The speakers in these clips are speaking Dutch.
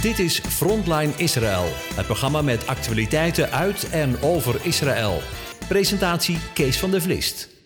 Dit is Frontline Israël, het programma met actualiteiten uit en over Israël. Presentatie Kees van der Vlist.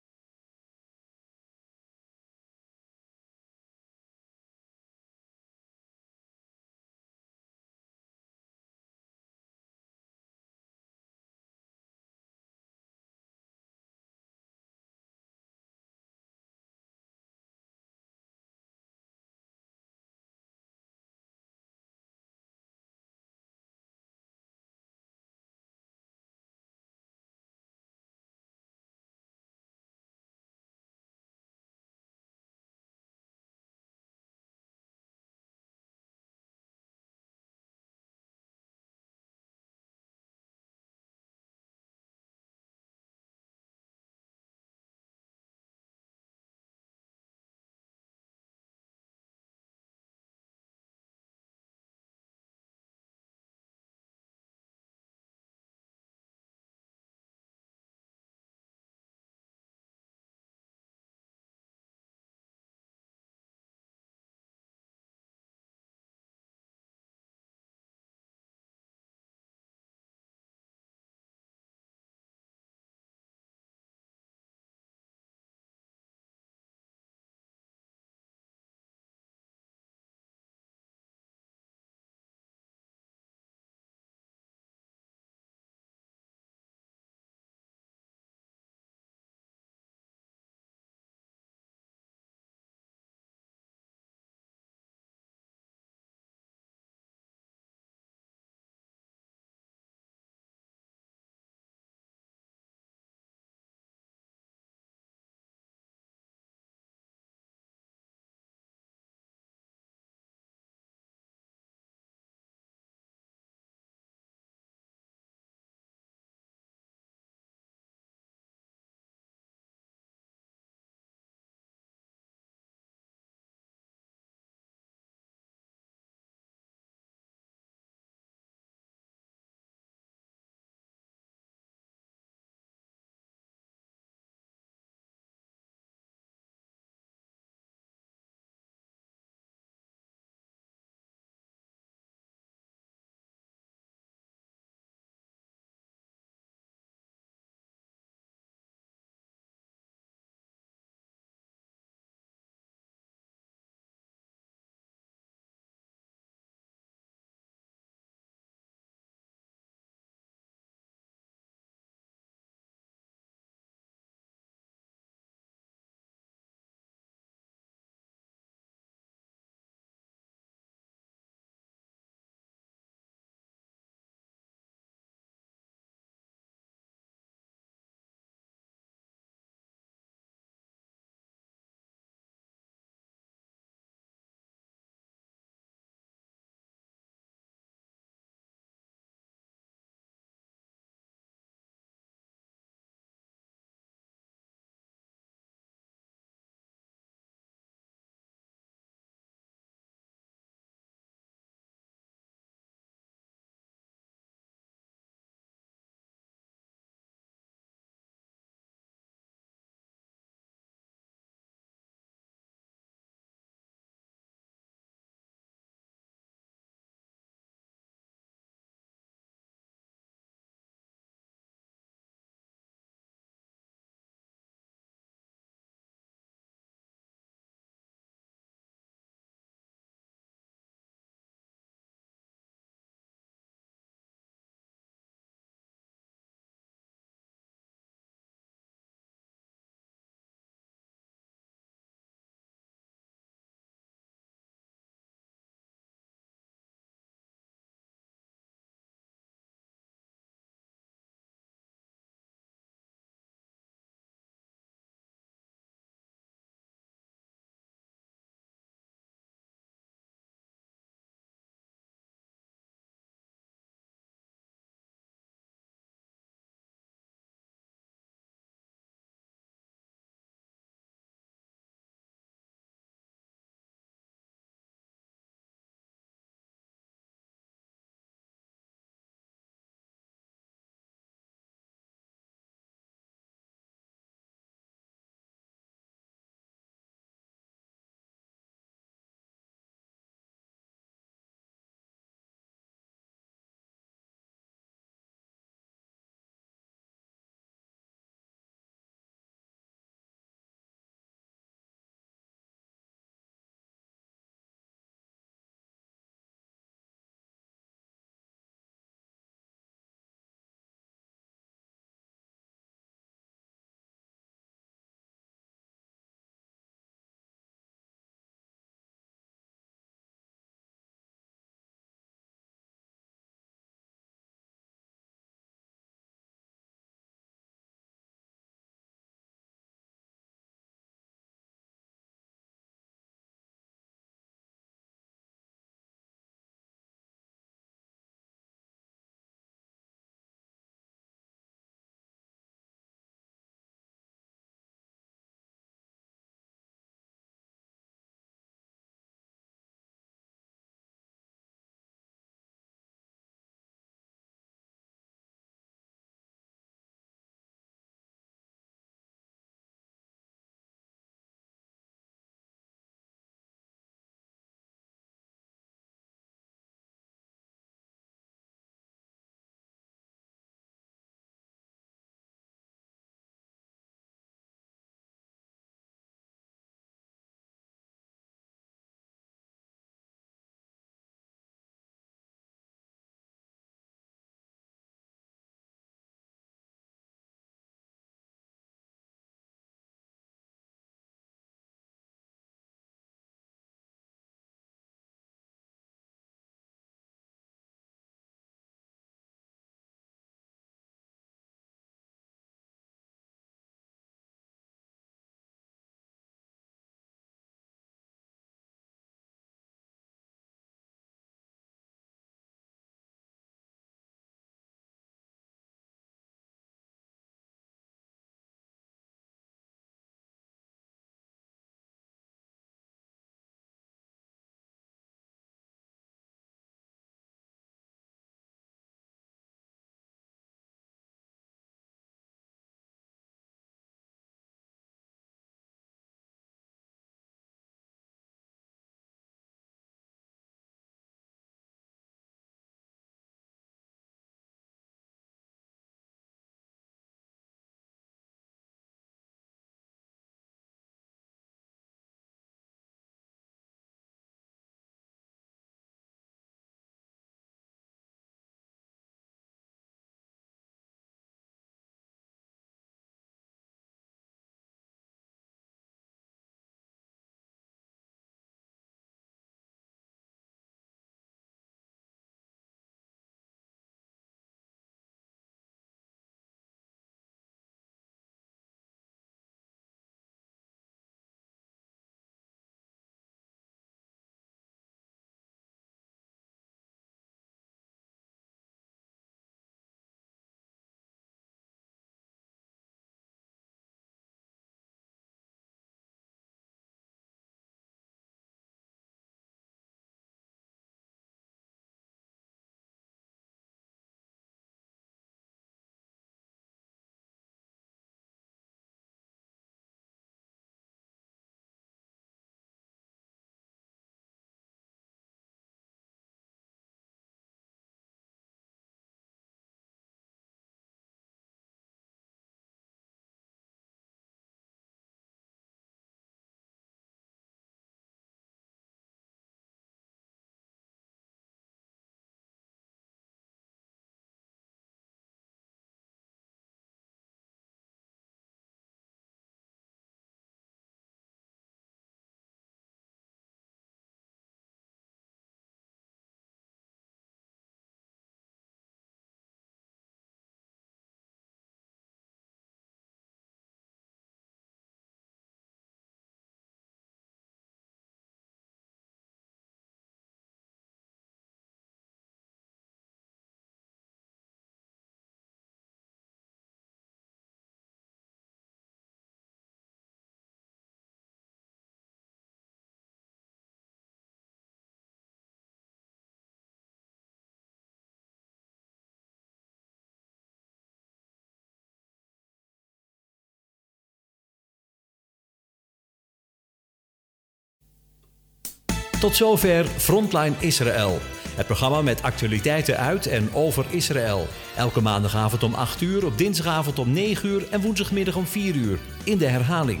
Tot zover Frontline Israël. Het programma met actualiteiten uit en over Israël. Elke maandagavond om 8 uur, op dinsdagavond om 9 uur en woensdagmiddag om 4 uur. In de herhaling.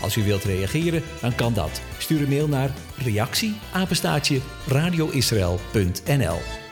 Als u wilt reageren, dan kan dat. Stuur een mail naar reactie radioisrael.nl